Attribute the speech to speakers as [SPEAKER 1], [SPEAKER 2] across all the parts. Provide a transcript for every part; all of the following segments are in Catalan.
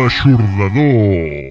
[SPEAKER 1] L'aixordador.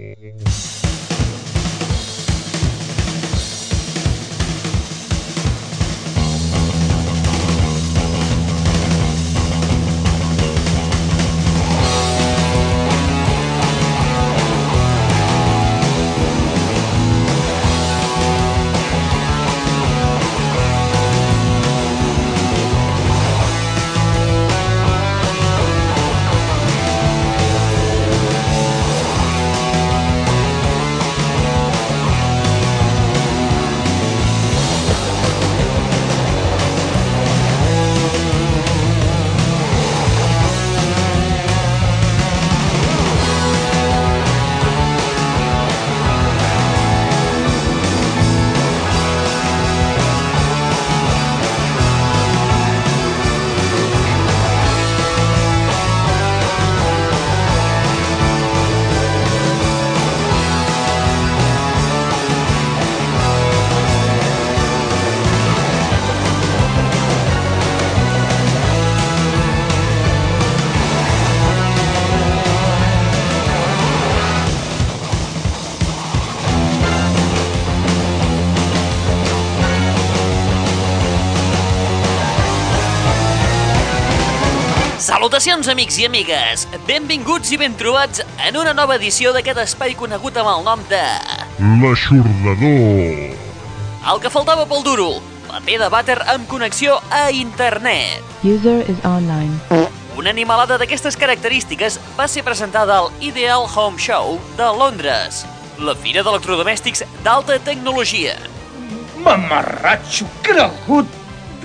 [SPEAKER 2] Amics i amigues! Benvinguts i ben trobats en una nova edició d'aquest espai conegut amb el nom de...
[SPEAKER 1] L'aixordador.
[SPEAKER 2] El que faltava pel duro, paper de vàter amb connexió a internet.
[SPEAKER 3] User is online.
[SPEAKER 2] Una animalada d'aquestes característiques va ser presentada al Ideal Home Show de Londres, la fira d'electrodomèstics d'alta tecnologia.
[SPEAKER 4] Mamarratxo, cregut,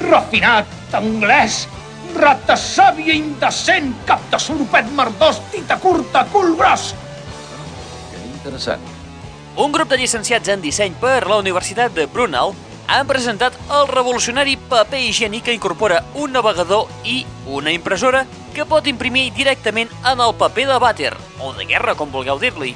[SPEAKER 4] refinat, anglès, rata sàvia, indecent, cap de soropet merdós, tita curta, cul gros.
[SPEAKER 5] Interessant.
[SPEAKER 2] Un grup de llicenciats en disseny per la Universitat de Brunel han presentat el revolucionari paper higiènic que incorpora un navegador i una impressora que pot imprimir directament en el paper de vàter, o de guerra, com vulgueu dir-li.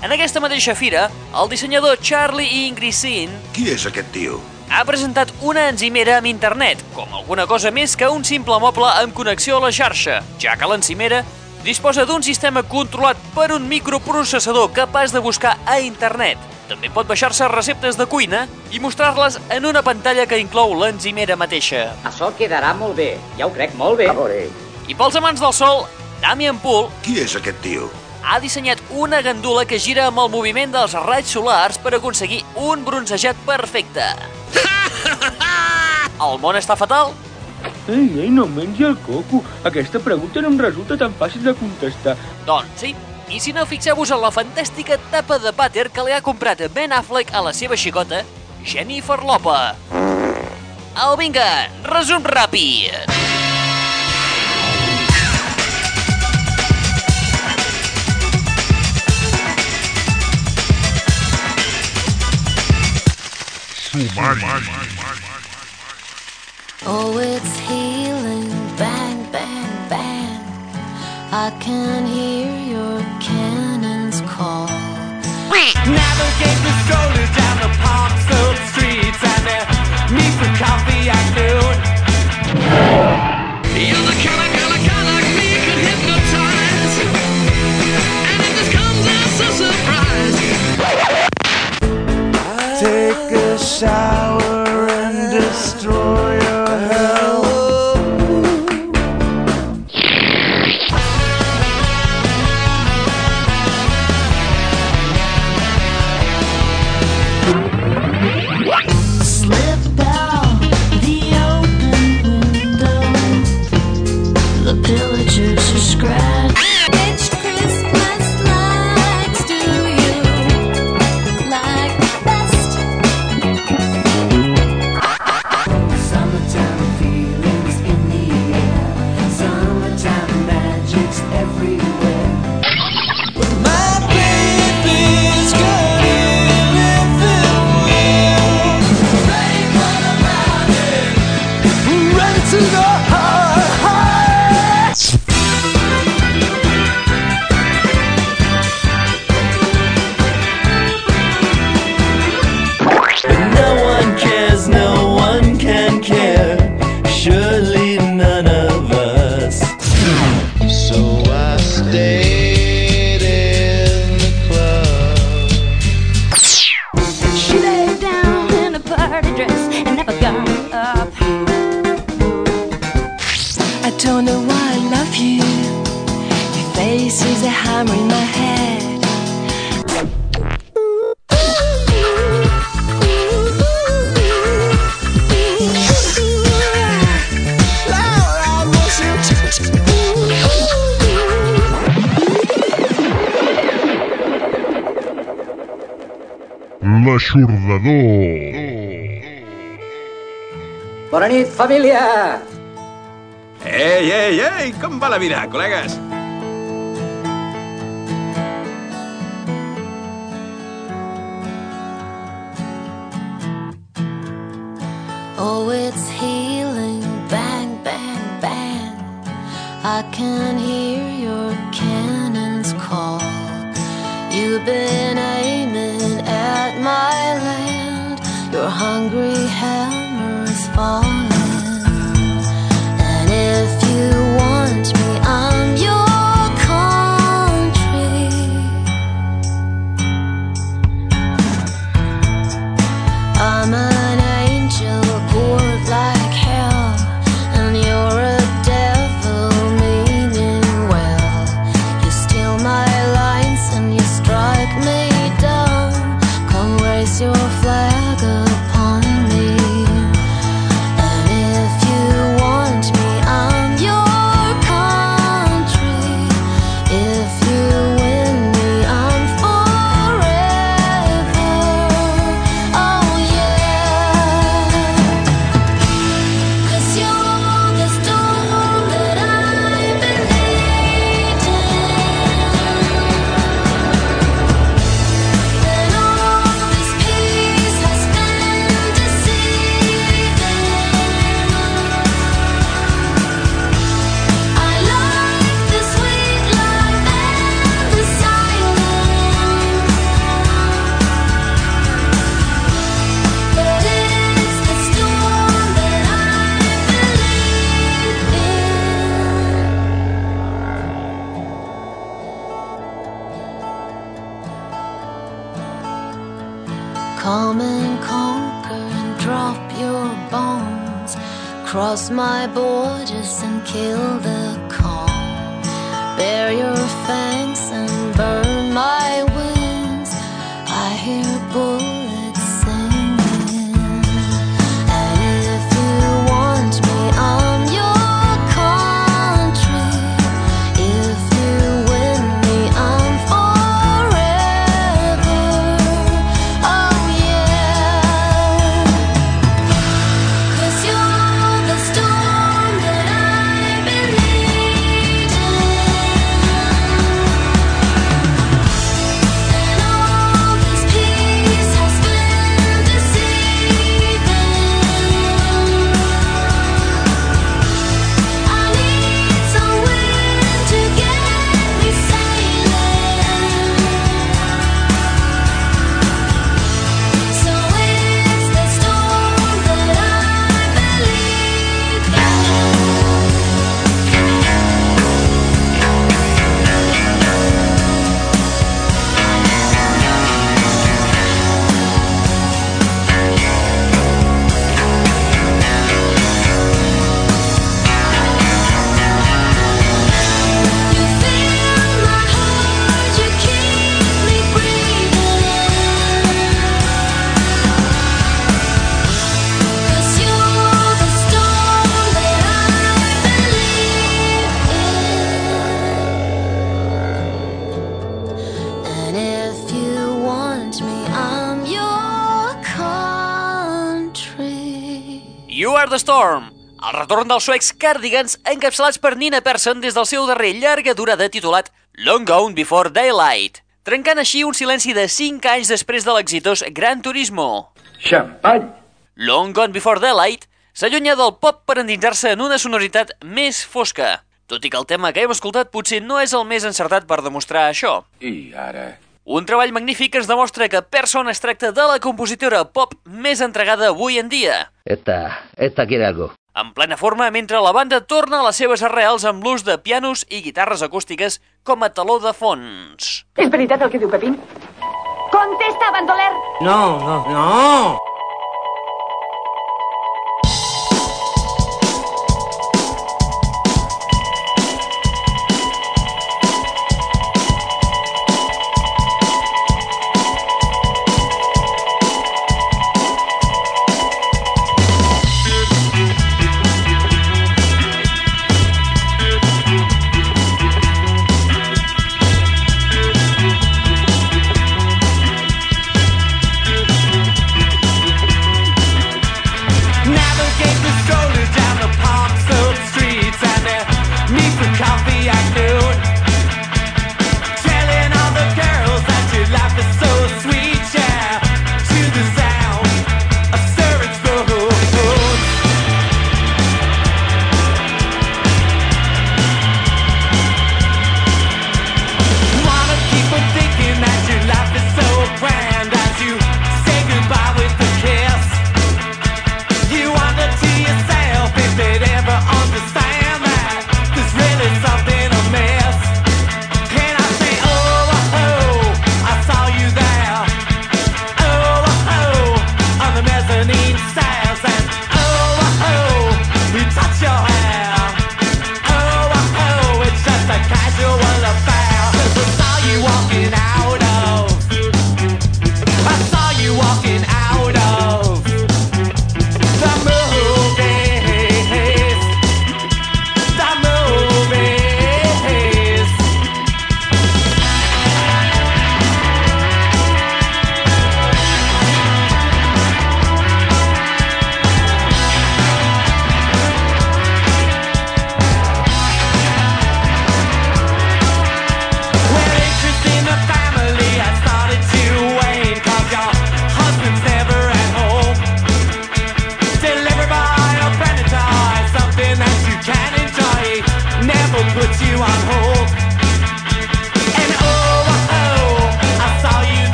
[SPEAKER 2] En aquesta mateixa fira, el dissenyador Charlie Ingrisin
[SPEAKER 6] Qui és aquest tio?
[SPEAKER 2] Ha presentat una enzimera amb internet, com alguna cosa més que un simple moble amb connexió a la xarxa, ja que l'enzimera disposa d'un sistema controlat per un microprocessador capaç de buscar a internet. També pot baixar-se receptes de cuina i mostrar-les en una pantalla que inclou l'enzimera mateixa.
[SPEAKER 7] Això quedarà molt bé, ja ho crec molt bé.
[SPEAKER 4] A veure,
[SPEAKER 2] I pels amants del sol, Damian Poole
[SPEAKER 6] Qui és aquest tio?
[SPEAKER 2] ha dissenyat una gandula que gira amb el moviment dels raigs solars per aconseguir un bronzejat perfecte. El món està fatal?
[SPEAKER 8] Ei, ei, no mengi el coco. Aquesta pregunta no em resulta tan fàcil de contestar.
[SPEAKER 2] Doncs sí. I si no, fixeu-vos en la fantàstica tapa de pàter que li ha comprat Ben Affleck a la seva xicota, Jennifer Lopa. Au, vinga, resum ràpid.
[SPEAKER 1] Sumari.
[SPEAKER 9] Oh, it's healing, bang, bang, bang. I can hear your cannons call.
[SPEAKER 10] Navigate the strollers down the park slope streets and they meet for coffee at noon. You're the kind of, kind
[SPEAKER 7] deixar. Família!
[SPEAKER 5] Ei, ei, ei, com va la vida, col·legues?
[SPEAKER 9] You
[SPEAKER 2] Are The Storm, el retorn dels suecs Cardigans encapçalats per Nina Persson des del seu darrer llarga durada titulat Long Gone Before Daylight, trencant així un silenci de 5 anys després de l'exitós Gran Turismo.
[SPEAKER 8] Xampany!
[SPEAKER 2] Long Gone Before Daylight s'allunya del pop per endinsar-se en una sonoritat més fosca, tot i que el tema que hem escoltat potser no és el més encertat per demostrar això.
[SPEAKER 8] I ara?
[SPEAKER 2] Un treball magnífic que ens demostra que Persson es tracta de la compositora pop més entregada avui en dia,
[SPEAKER 3] Esta, esta quiere algo.
[SPEAKER 2] en plena forma mentre la banda torna a les seves arrels amb l'ús de pianos i guitarres acústiques com a taló de fons.
[SPEAKER 11] És veritat el que diu Pepín? Contesta, bandoler!
[SPEAKER 12] No, no! No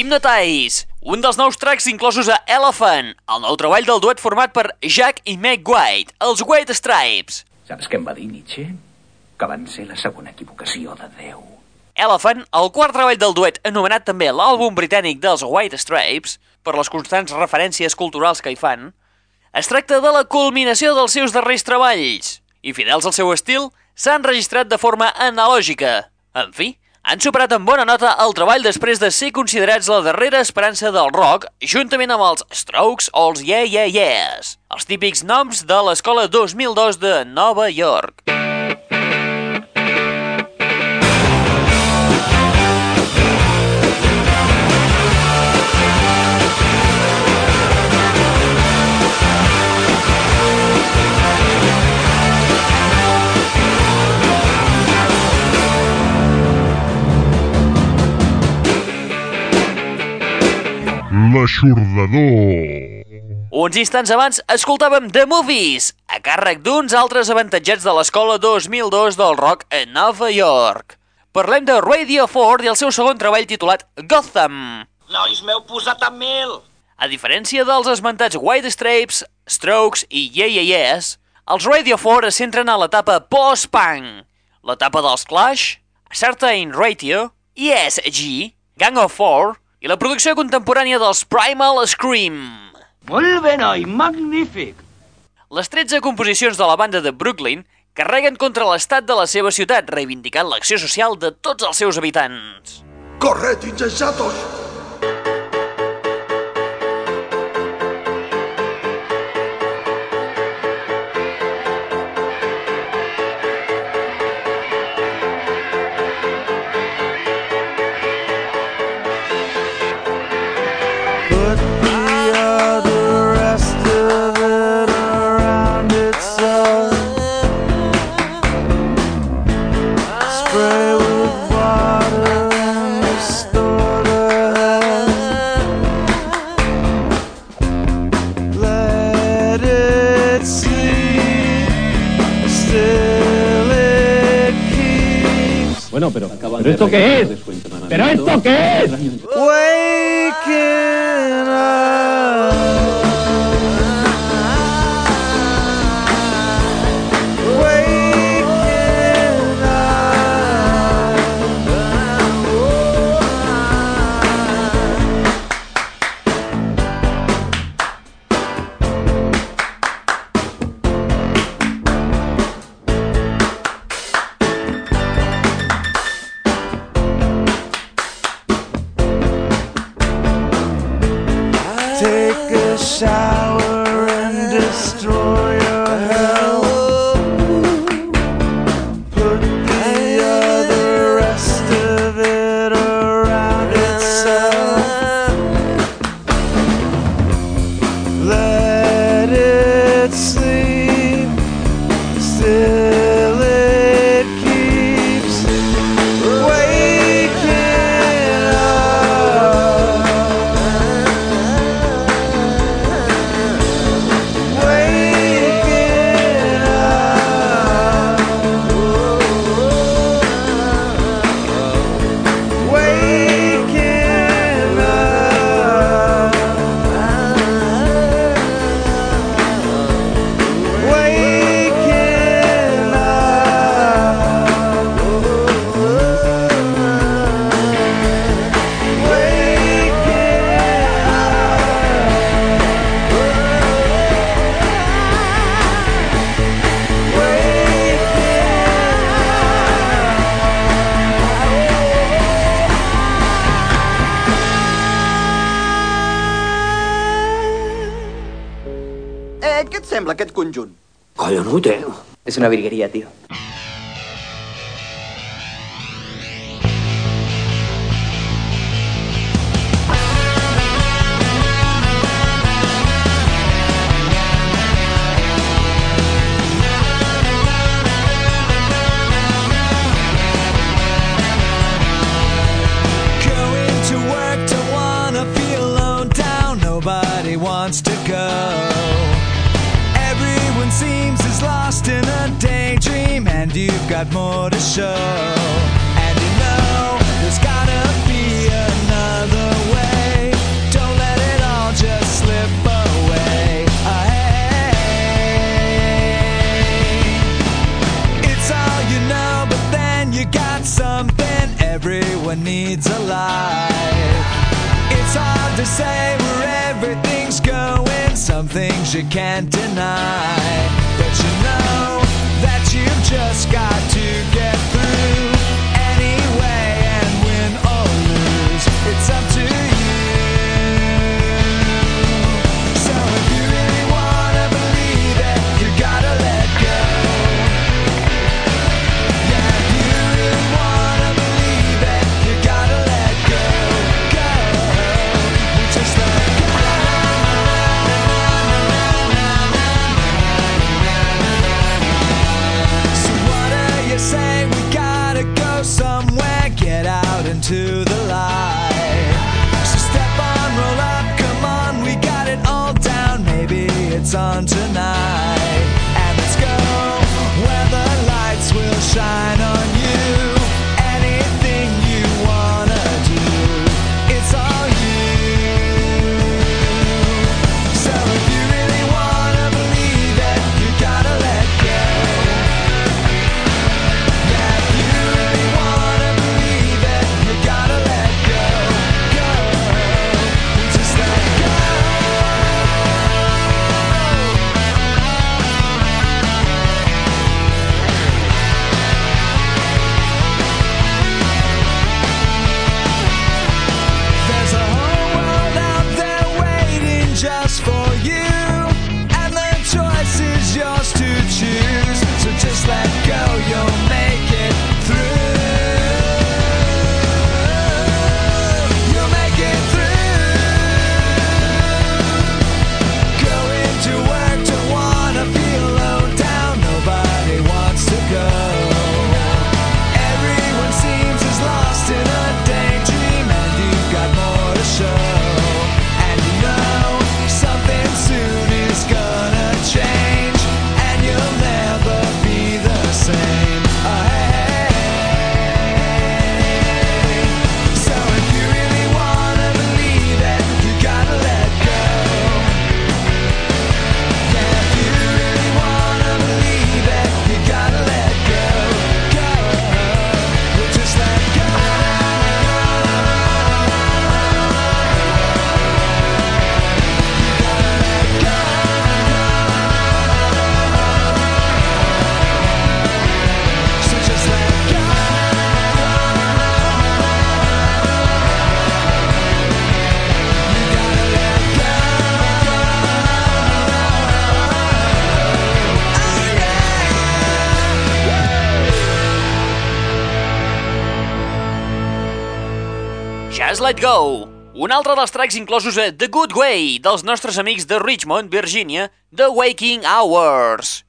[SPEAKER 2] Hypnotize, un dels nous tracks inclosos a Elephant, el nou treball del duet format per Jack i Meg White, els White Stripes.
[SPEAKER 4] Saps què em va dir Nietzsche? Que van ser la segona equivocació de Déu.
[SPEAKER 2] Elephant, el quart treball del duet, anomenat també l'àlbum britànic dels White Stripes, per les constants referències culturals que hi fan, es tracta de la culminació dels seus darrers treballs, i fidels al seu estil, s'han registrat de forma analògica. En fi, han superat amb bona nota el treball després de ser considerats la darrera esperança del rock, juntament amb els Strokes o els Yeah Yeah Yeahs, els típics noms de l'escola 2002 de Nova York.
[SPEAKER 1] L'aixordador.
[SPEAKER 2] Uns instants abans escoltàvem The Movies, a càrrec d'uns altres avantatjats de l'escola 2002 del rock a Nova York. Parlem de Radio 4 i el seu segon treball titulat Gotham.
[SPEAKER 13] Nois, m'heu posat a mil!
[SPEAKER 2] A diferència dels esmentats White Stripes, Strokes i Yeah Yeah Yeahs, els Radio 4 es centren a l'etapa post-punk, l'etapa dels Clash, Certain Radio, ESG, Gang of Four i la producció contemporània dels Primal Scream.
[SPEAKER 8] Molt bé, noi, magnífic.
[SPEAKER 2] Les 13 composicions de la banda de Brooklyn carreguen contra l'estat de la seva ciutat, reivindicant l'acció social de tots els seus habitants.
[SPEAKER 6] Corred, insensatos!
[SPEAKER 8] Bueno, pero, ¿pero esto qué es? ¿Pero esto qué es?
[SPEAKER 14] Alone down. Nobody wants to go. Then you got something everyone needs alive. It's hard to say where everything's going, some things you can't deny. But you know just got to get through It's on tonight. And let's go where the lights will shine on Go,
[SPEAKER 2] un altre dels tracks inclosos a The Good Way dels nostres amics de Richmond, Virginia, The Waking Hours.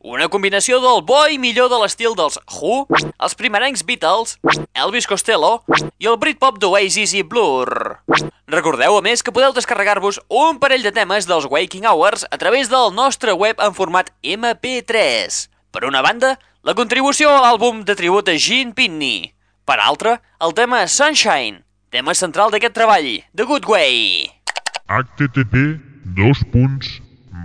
[SPEAKER 2] Una combinació del bo i millor de l'estil dels Who, els primerencs Beatles, Elvis Costello i el Britpop d'Oasis i Blur. Recordeu, a més, que podeu descarregar-vos un parell de temes dels Waking Hours a través del nostre web en format MP3. Per una banda, la contribució a l'àlbum de tribut a Gene Pitney. Per altra, el tema Sunshine, tema central d'aquest treball, The Good Way.
[SPEAKER 1] http dos punts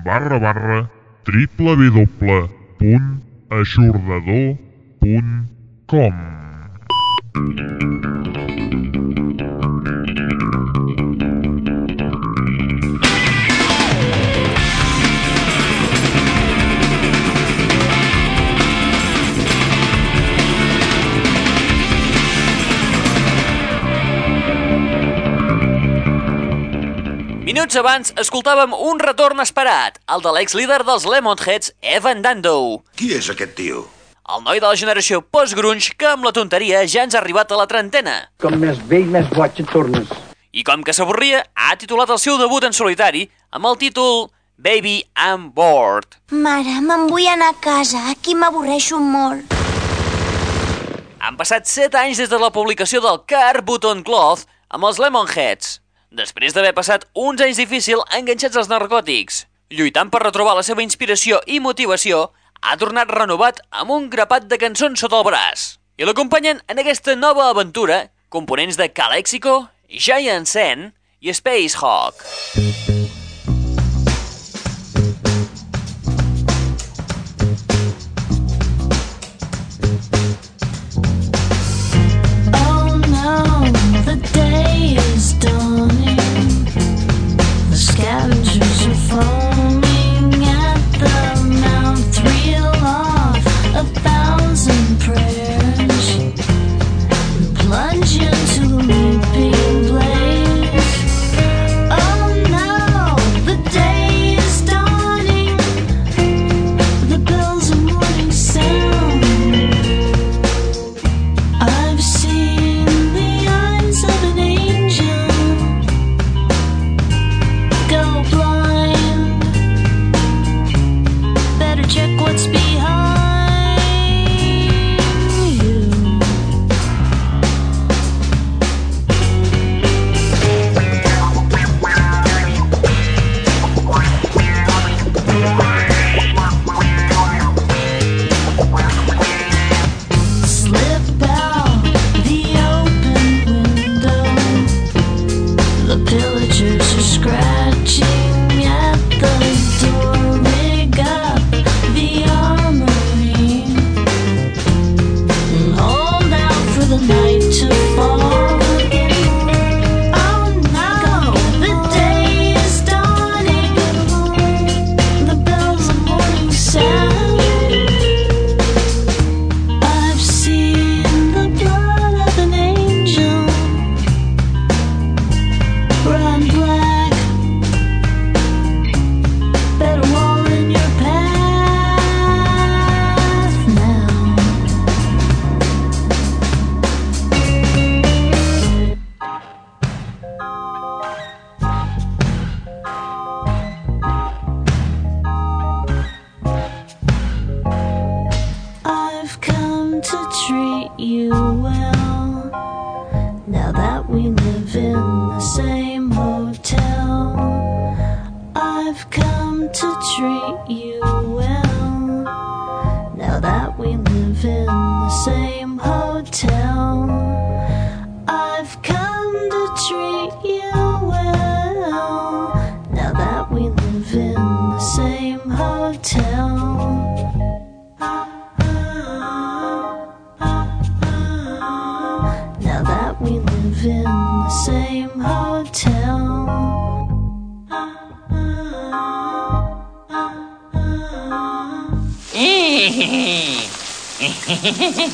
[SPEAKER 1] barra barra www.aixordador.com
[SPEAKER 2] Minuts abans escoltàvem un retorn esperat, el de l'ex-líder dels Lemonheads, Evan Dando.
[SPEAKER 6] Qui és aquest tio?
[SPEAKER 2] El noi de la generació post-grunge que amb la tonteria ja ens ha arribat a la trentena.
[SPEAKER 15] Com més vell, més boig et tornes.
[SPEAKER 2] I com que s'avorria, ha titulat el seu debut en solitari amb el títol Baby I'm Bored.
[SPEAKER 16] Mare, me'n vull anar a casa, aquí m'avorreixo molt.
[SPEAKER 2] Han passat 7 anys des de la publicació del Car Button Cloth amb els Lemonheads després d'haver passat uns anys difícils enganxats als narcòtics. Lluitant per retrobar la seva inspiració i motivació, ha tornat renovat amb un grapat de cançons sota el braç. I l'acompanyen en aquesta nova aventura components de Calexico, Giant Sen i Space Hawk.
[SPEAKER 5] Oh phone.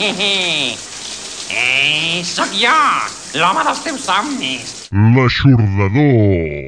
[SPEAKER 17] Eh, sóc jo, l'home dels teus somnis.
[SPEAKER 1] L'aixordador.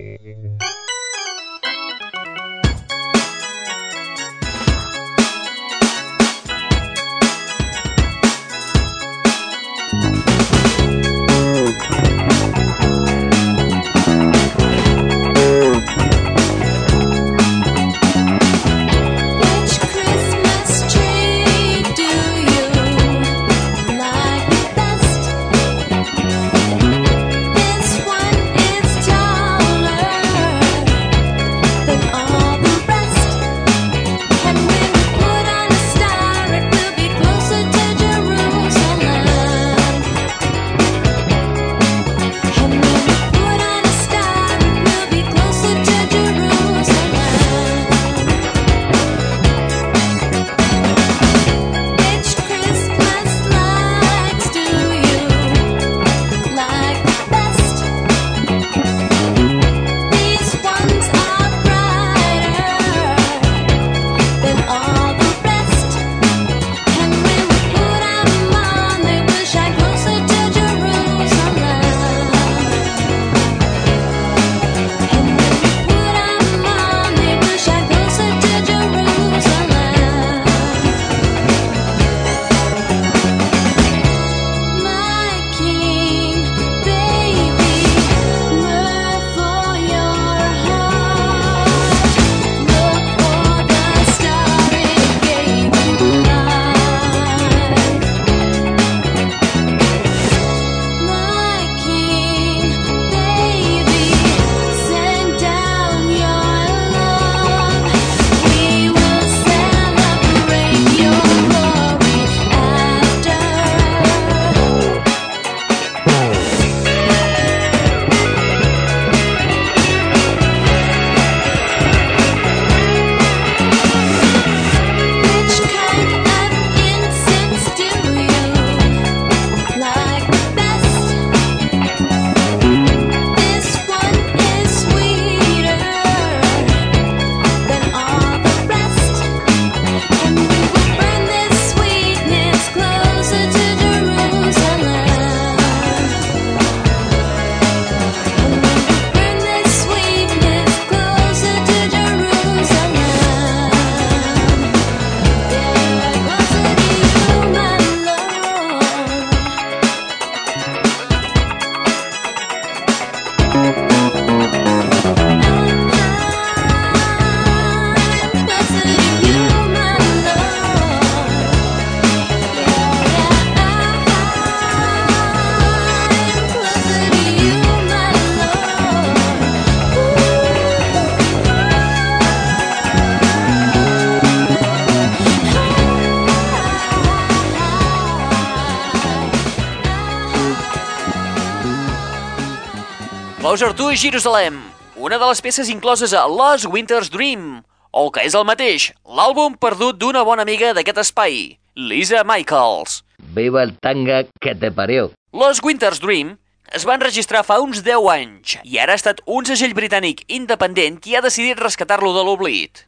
[SPEAKER 2] Closer to Jerusalem, una de les peces incloses a Lost Winter's Dream, o el que és el mateix, l'àlbum perdut d'una bona amiga d'aquest espai, Lisa Michaels.
[SPEAKER 3] Viva el tanga que te parió.
[SPEAKER 2] Lost Winter's Dream es va enregistrar fa uns 10 anys i ara ha estat un segell britànic independent qui ha decidit rescatar-lo de l'oblit.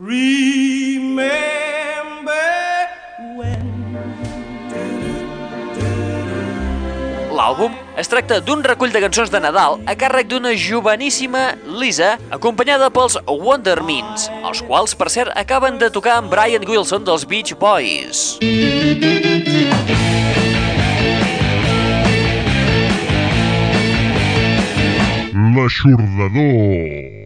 [SPEAKER 2] L'àlbum es tracta d'un recull de cançons de Nadal a càrrec d'una joveníssima Lisa, acompanyada pels Wondermins, els quals, per cert, acaben de tocar amb Brian Wilson dels Beach Boys.
[SPEAKER 1] L'aixordador.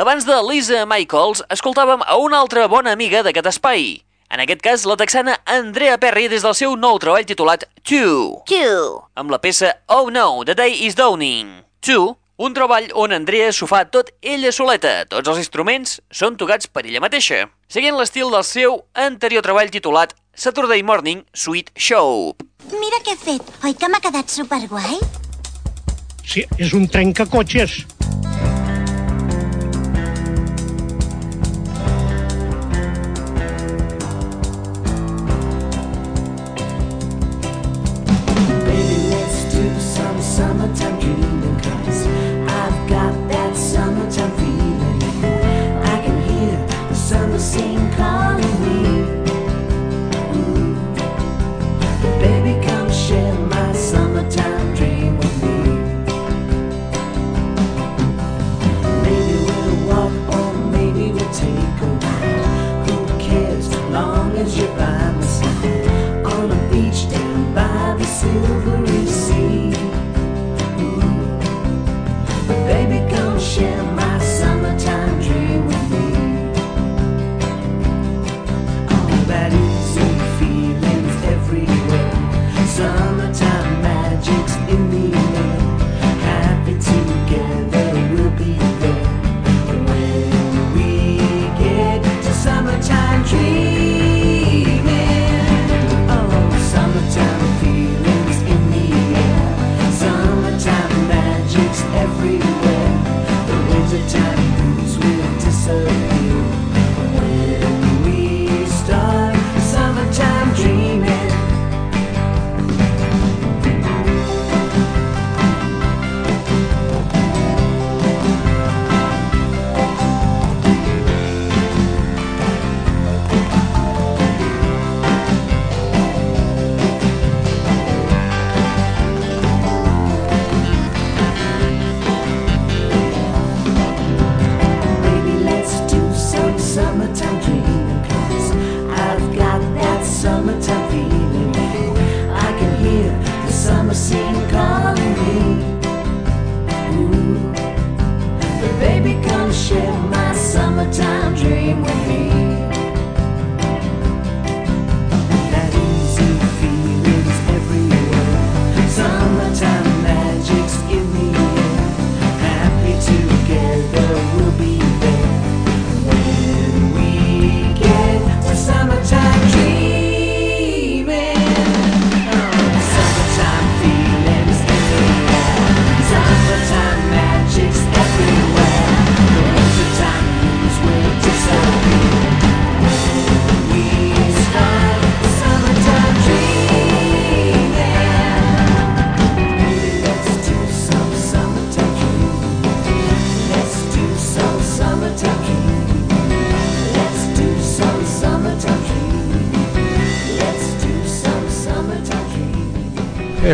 [SPEAKER 2] Abans de Lisa Michaels, escoltàvem a una altra bona amiga d'aquest espai. En aquest cas, la texana Andrea Perry des del seu nou treball titulat Two.
[SPEAKER 16] Two.
[SPEAKER 2] Amb la peça Oh No, The Day Is Dawning. Two, un treball on Andrea s'ho fa tot ella soleta. Tots els instruments són tocats per ella mateixa. Seguint l'estil del seu anterior treball titulat Saturday Morning Sweet Show.
[SPEAKER 16] Mira què he fet. Oi que m'ha quedat superguai?
[SPEAKER 18] Sí, és un trencacotxes.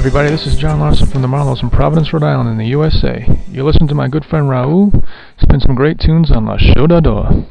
[SPEAKER 19] Everybody, this is John Larson from the Marlows in Providence, Rhode Island in the USA. You listen to my good friend Raul spin some great tunes on La.
[SPEAKER 14] I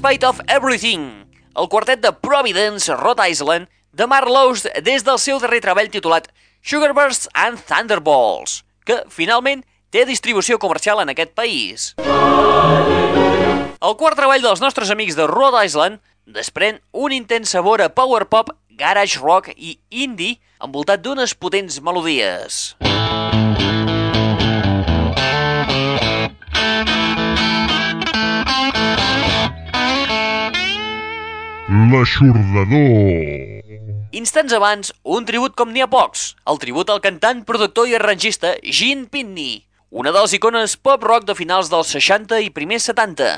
[SPEAKER 2] Spite of Everything, el quartet de Providence, Rhode Island, de Mark Lowe's des del seu darrer treball titulat Sugarbursts and Thunderbolts, que finalment té distribució comercial en aquest país. El quart treball dels nostres amics de Rhode Island desprèn un intens sabor a power pop, garage rock i indie envoltat d'unes potents melodies.
[SPEAKER 1] L'aixordador.
[SPEAKER 2] Instants abans, un tribut com n'hi ha pocs, el tribut al cantant, productor i arrangista Gene Pitney, una de les icones pop-rock de finals dels 60 i primers 70.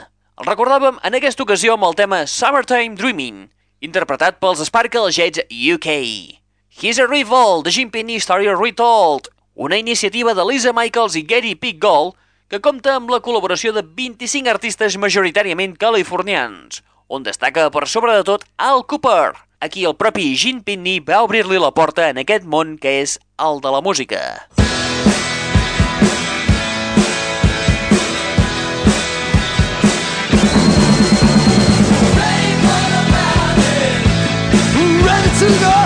[SPEAKER 2] El recordàvem en aquesta ocasió amb el tema Summertime Dreaming, interpretat pels Sparkle Jets UK. Here's a Revolt, de Gene Pitney Story Retold, una iniciativa de Lisa Michaels i Gary P. Gold que compta amb la col·laboració de 25 artistes majoritàriament californians, on destaca per sobre de tot Al Cooper, a qui el propi Gene Pitney va obrir-li la porta en aquest món que és el de la música.
[SPEAKER 14] To go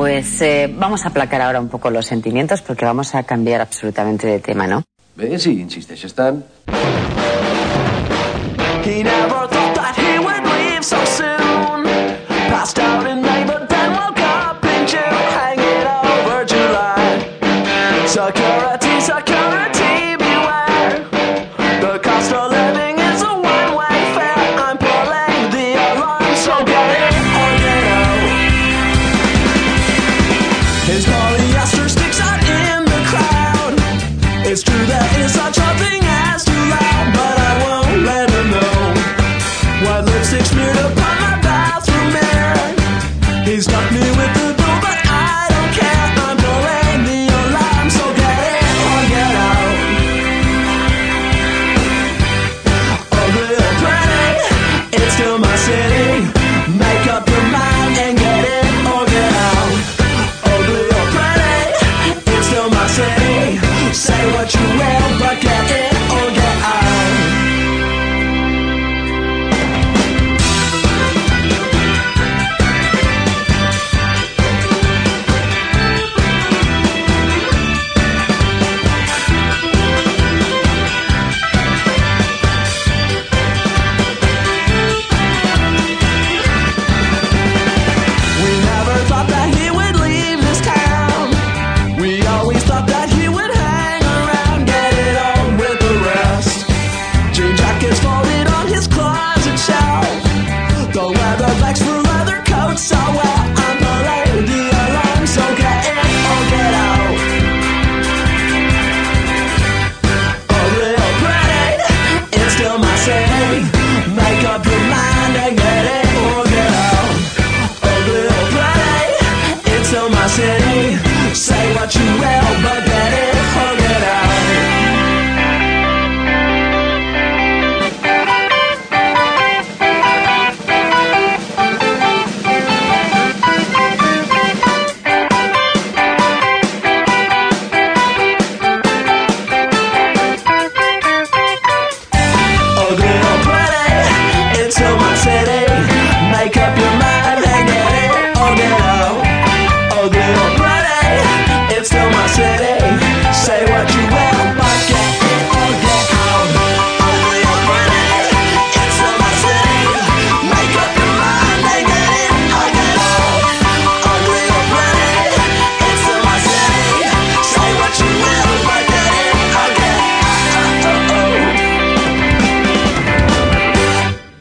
[SPEAKER 20] pues eh, vamos a aplacar ahora un poco los sentimientos porque vamos a cambiar absolutamente de tema, ¿no?
[SPEAKER 21] Bé, si insisteixes tant.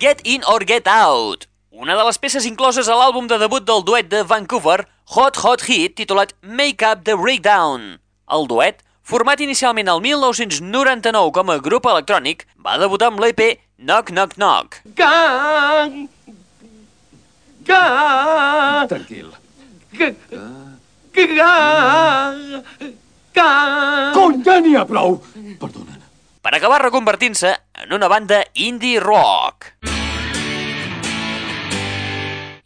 [SPEAKER 14] Get In or Get Out,
[SPEAKER 2] una de les peces incloses a l'àlbum de debut del duet de Vancouver, Hot Hot Hit, titulat Make Up the Breakdown. El duet, format inicialment el 1999 com a grup electrònic, va debutar amb l'EP Knock Knock Knock.
[SPEAKER 22] Gang! Gang!
[SPEAKER 21] Tranquil.
[SPEAKER 22] Gang! Gang!
[SPEAKER 21] Cony, ja n'hi ha prou!
[SPEAKER 2] per acabar reconvertint-se en una banda indie rock.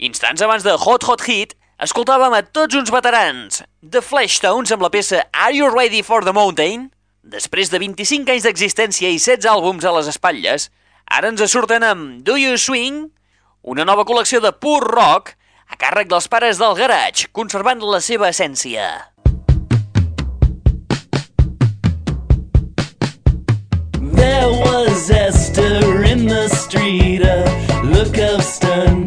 [SPEAKER 2] Instants abans de Hot Hot Hit, escoltàvem a tots uns veterans, The Fleshtones amb la peça Are You Ready for the Mountain? Després de 25 anys d'existència i 16 àlbums a les espatlles, ara ens surten amb Do You Swing? Una nova col·lecció de pur rock a càrrec dels pares del garage, conservant la seva essència.
[SPEAKER 23] There was Esther in the street, a look of stern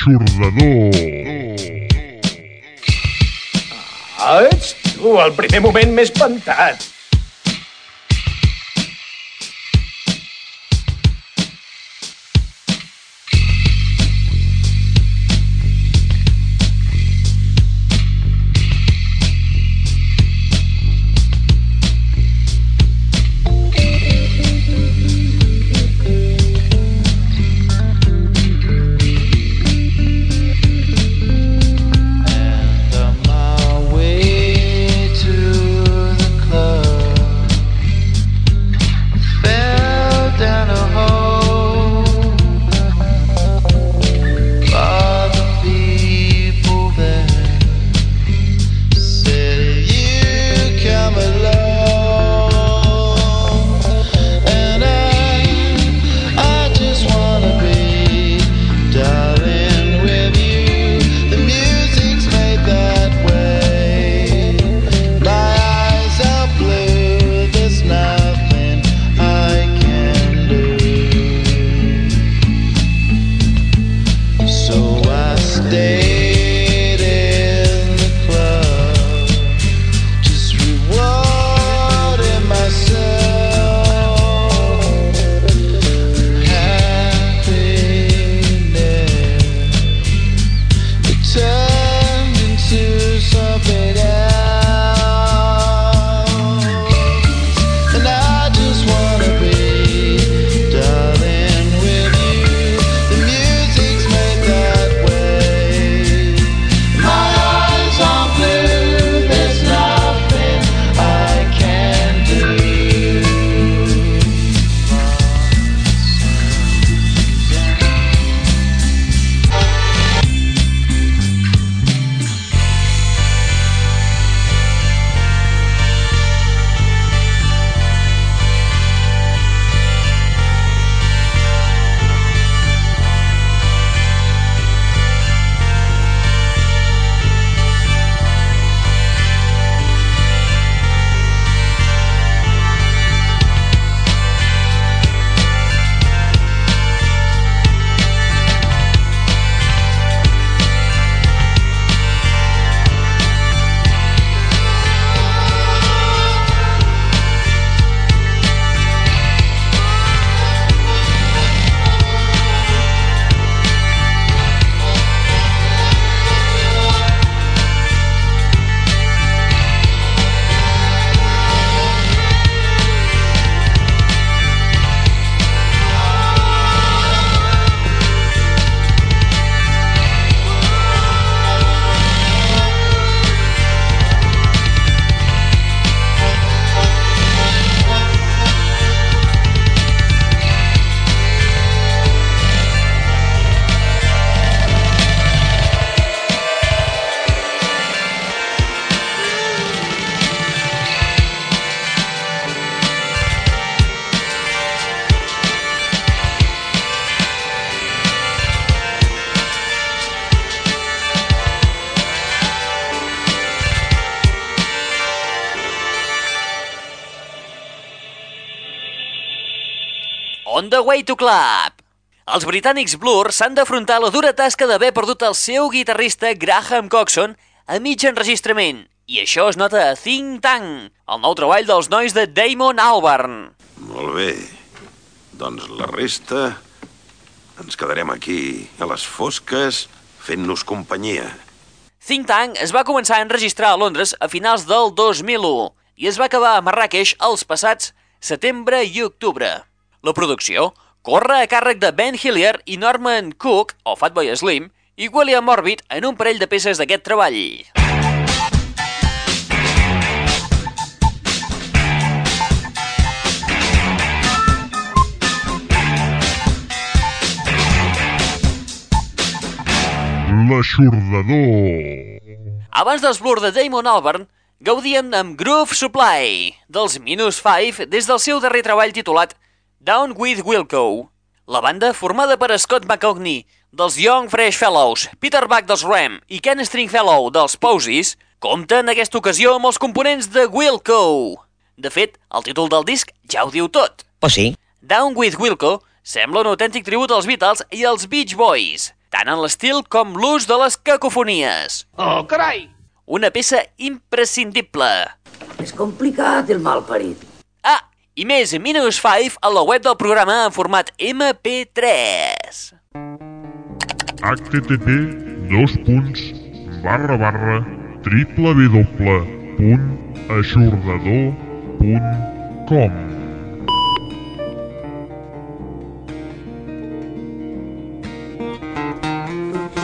[SPEAKER 1] L'aixordador.
[SPEAKER 24] Ah, ets tu, el primer moment m'he espantat.
[SPEAKER 23] The
[SPEAKER 2] Way to Club. Els britànics Blur s'han d'afrontar la dura tasca d'haver perdut el seu guitarrista Graham Coxon a mig enregistrament, i això es nota a Think Tank, el nou treball dels nois de Damon Albarn.
[SPEAKER 5] Molt bé. Doncs la resta... Ens quedarem aquí, a les fosques, fent-nos companyia.
[SPEAKER 2] Think Tank es va començar a enregistrar a Londres a finals del 2001 i es va acabar a Marràqueix els passats setembre i octubre. La producció corre a càrrec de Ben Hillier i Norman Cook, o Fatboy Slim, i William Orbit en un parell de peces d'aquest treball.
[SPEAKER 1] L'aixordador.
[SPEAKER 2] Abans dels Blur de Damon Albarn, gaudien amb Groove Supply, dels Minus 5, des del seu darrer treball titulat Down with Wilco. La banda, formada per Scott McCogney, dels Young Fresh Fellows, Peter Buck dels Ram i Ken Stringfellow dels Posies, compta en aquesta ocasió amb els components de Wilco. De fet, el títol del disc ja ho diu tot.
[SPEAKER 25] Oh, sí?
[SPEAKER 2] Down with Wilco sembla un autèntic tribut als Beatles i als Beach Boys, tant en l'estil com l'ús de les cacofonies.
[SPEAKER 12] Oh, carai!
[SPEAKER 2] Una peça imprescindible.
[SPEAKER 7] És complicat, el mal parit.
[SPEAKER 2] Ah, i més Minus 5 a la web del programa en format MP3.
[SPEAKER 1] http dos punts barra barra triple w punt aixordador punt com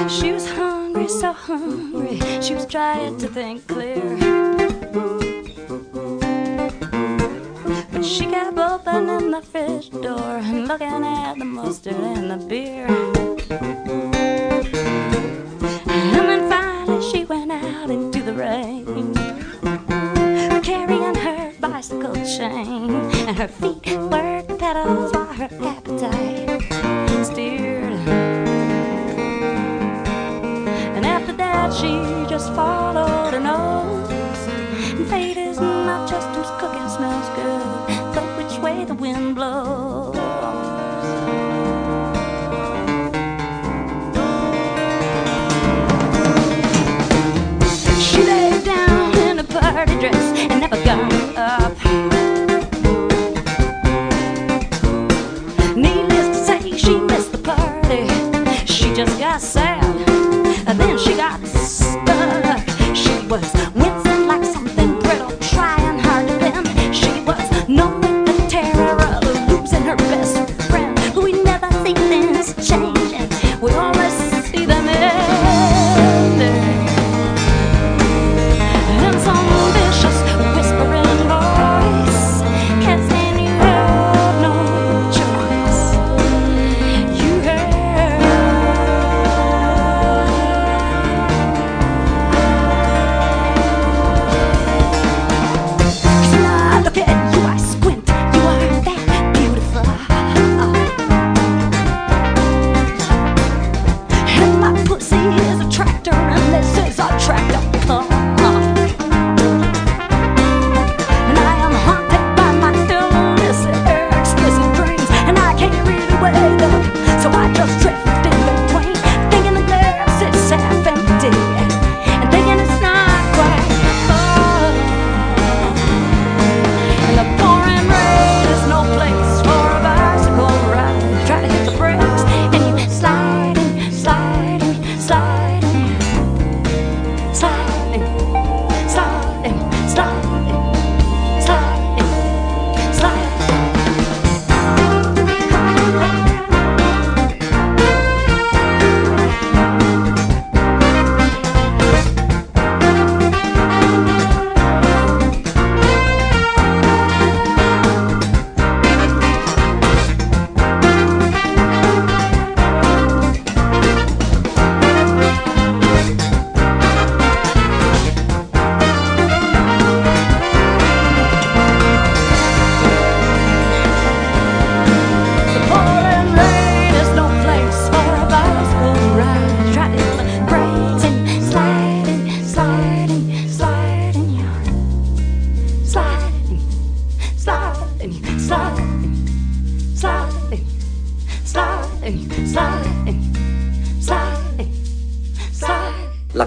[SPEAKER 9] She was hungry, so hungry. She was trying to think clear. She kept opening the fridge door and looking at the mustard and the beer. And then finally she went out into the rain, carrying her bicycle chain, and her feet worked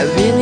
[SPEAKER 9] I really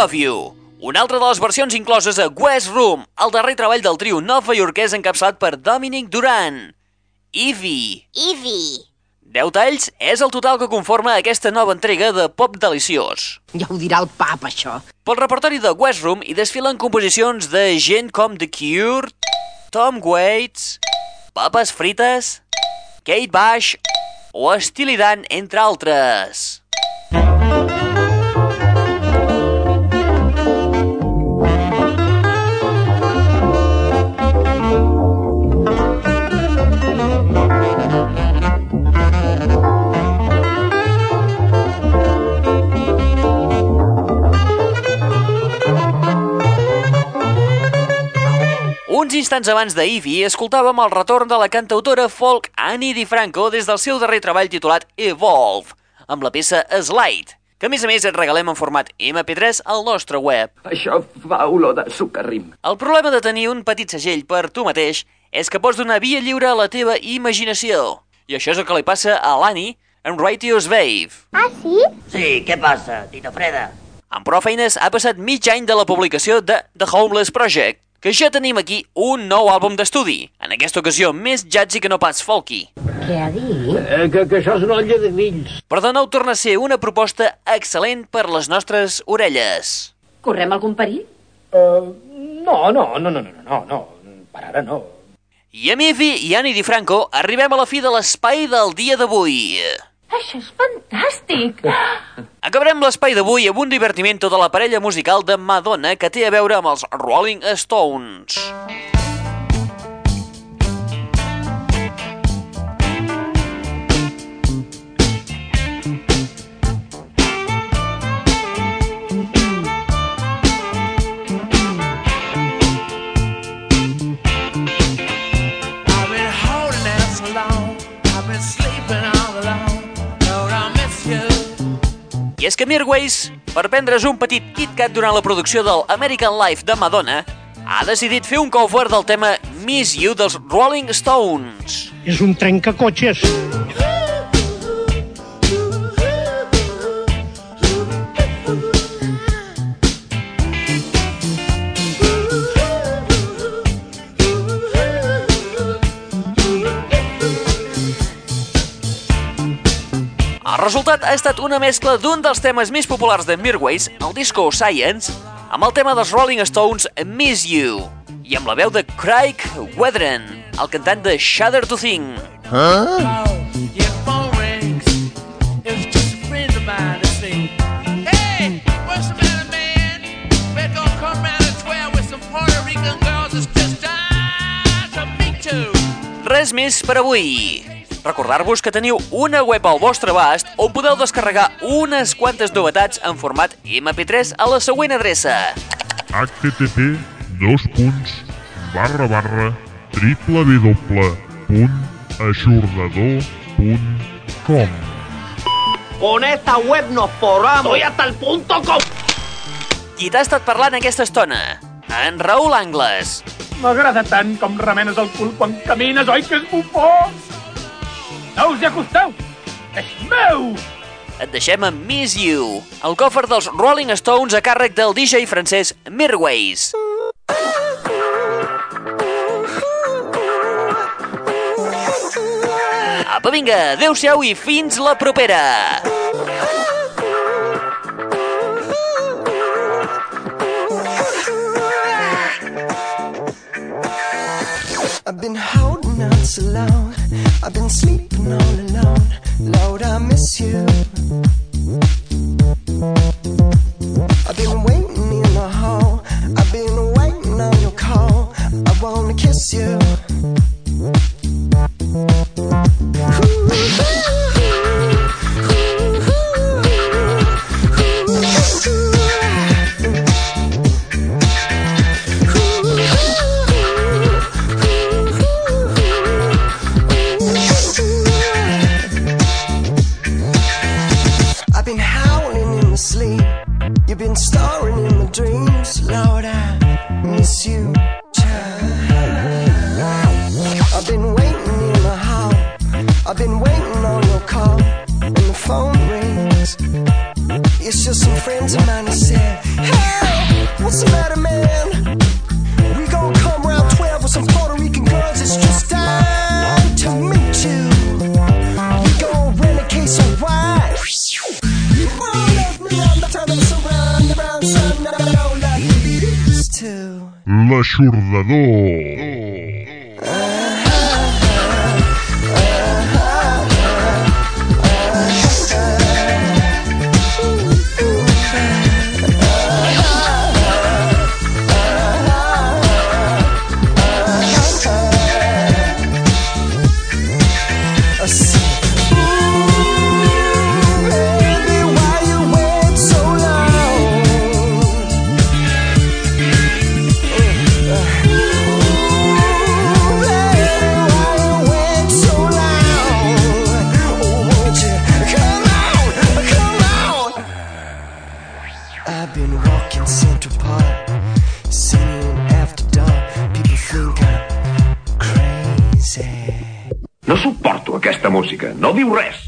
[SPEAKER 9] Love You,
[SPEAKER 2] una altra de les versions incloses a West Room, el darrer treball del trio novaiorquès encapçalat per Dominic Duran. Evie.
[SPEAKER 16] Ivy.
[SPEAKER 2] 10 talls és el total que conforma aquesta nova entrega de pop deliciós.
[SPEAKER 15] Ja ho dirà el pap, això.
[SPEAKER 2] Pel repertori de West Room hi desfilen composicions de gent com The Cure, Tom Waits, Papes Frites, Kate Bush o Steely Dan, entre altres. Instants abans de Ivy, escoltàvem el retorn de la cantautora folk Annie DiFranco des del seu darrer treball titulat Evolve, amb la peça Slide, que a més a més et regalem en format MP3 al nostre web.
[SPEAKER 4] Això fa olor de sucarrim.
[SPEAKER 2] El problema de tenir un petit segell per tu mateix és que pots donar via lliure a la teva imaginació. I això és el que li passa a l'Annie en Righteous Babe.
[SPEAKER 16] Ah, sí?
[SPEAKER 12] Sí, què passa, Tita Freda?
[SPEAKER 2] Amb prou feines ha passat mig any de la publicació de The Homeless Project, que ja tenim aquí un nou àlbum d'estudi, en aquesta ocasió més jazzy que no pas folky.
[SPEAKER 16] Què ha dit?
[SPEAKER 18] Eh, que, que això és una olla de grills.
[SPEAKER 2] Però de nou torna a ser una proposta excel·lent per les nostres orelles.
[SPEAKER 26] Correm algun perill?
[SPEAKER 18] Uh, no, no, no, no, no, no, no, per ara no.
[SPEAKER 2] I amb Evi i Annie DiFranco arribem a la fi de l'espai del dia d'avui.
[SPEAKER 26] Això és fantàstic!
[SPEAKER 2] Acabarem l'espai d'avui amb un divertimento de la parella musical de Madonna que té a veure amb els Rolling Stones. És que Mirwais, per prendre's un petit KitKat durant la producció del American Life de Madonna, ha decidit fer un cover del tema Miss You dels Rolling Stones.
[SPEAKER 27] És un trencacotxes.
[SPEAKER 2] El resultat ha estat una mescla d'un dels temes més populars de Mirwais, el disco Science, amb el tema dels Rolling Stones Miss You, i amb la veu de Craig Wedren, el cantant de Shudder to Think.
[SPEAKER 14] Your phone rings. It's just a friend of mine to say, Hey, what's the matter, man? We're gonna come round at 12 with some Puerto Rican girls. It's just time to meet you.
[SPEAKER 2] Res més per avui. Recordar-vos que teniu una web al vostre abast on podeu descarregar unes quantes novetats en format MP3 a la següent adreça.
[SPEAKER 1] http dos punts barra barra www.aixordador.com
[SPEAKER 15] Con esta web nos forramos. Estoy hasta el punto com.
[SPEAKER 2] Qui t'ha estat parlant aquesta estona? En Raül Angles.
[SPEAKER 8] M'agrada tant com remenes el cul quan camines, oi que és bufó? No us hi acosteu! És meu!
[SPEAKER 2] Et deixem amb Miss You, el cofre dels Rolling Stones a càrrec del DJ francès Mirwais. Apa, vinga, adeu-siau i fins la propera!
[SPEAKER 14] I've been holding out so long. I've been sleeping all alone. Lord, I miss you. I've been waiting in the hall. I've been waiting on your call. I wanna kiss you. Been waiting on your call. And the phone rings. It's just some friends of mine that said, Hey, what's the matter, man? We gon' come round 12 with some Puerto Rican girls. It's just time to meet you. We gon' rent a case of wine.
[SPEAKER 1] You won't love me, I'm not
[SPEAKER 28] turning around, around, son. No,
[SPEAKER 14] no,
[SPEAKER 27] no, like these two. La
[SPEAKER 1] L'aixordador.
[SPEAKER 27] Música. No diu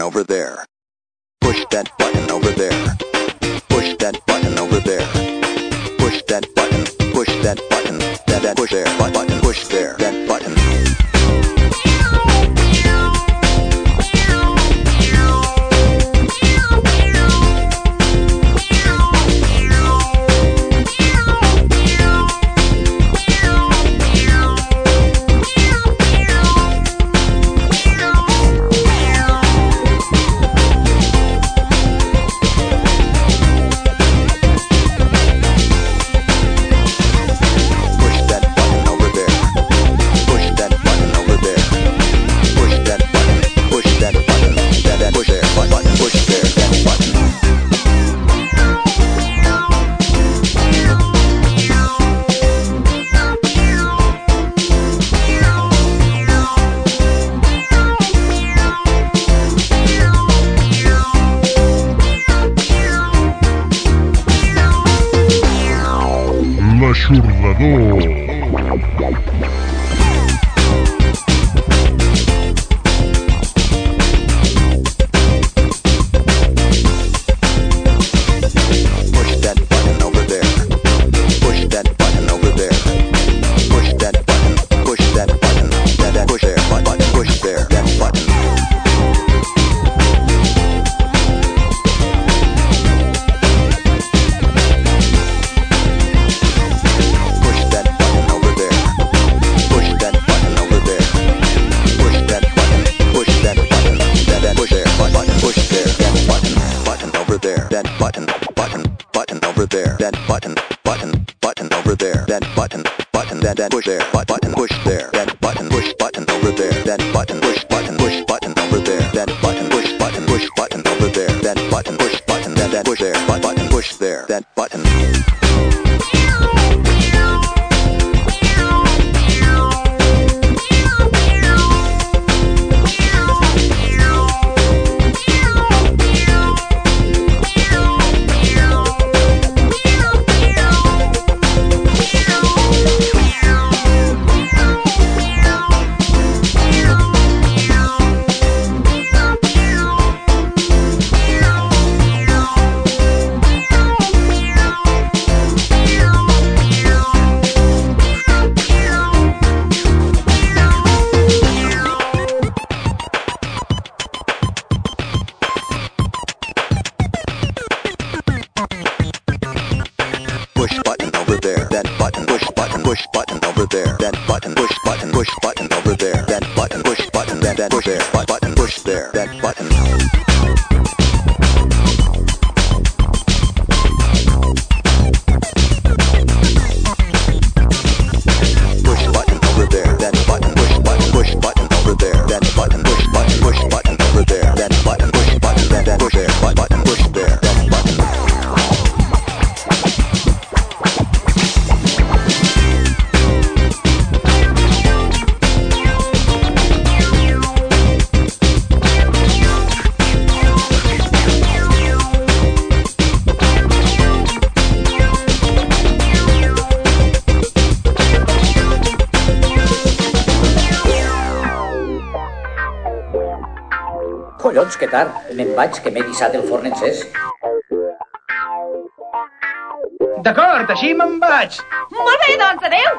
[SPEAKER 27] over there. Push that button over there. Push that button over there. Push that button. Push that button. That that push there button. Push there that button.
[SPEAKER 4] me'n vaig.
[SPEAKER 11] Molt bé, doncs, adeu.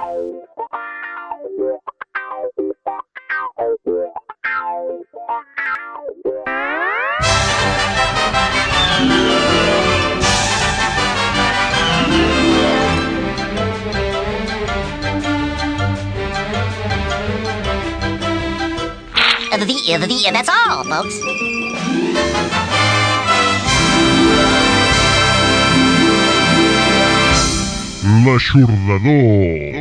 [SPEAKER 16] The, the, the, that's all, folks.
[SPEAKER 1] l'aixordador.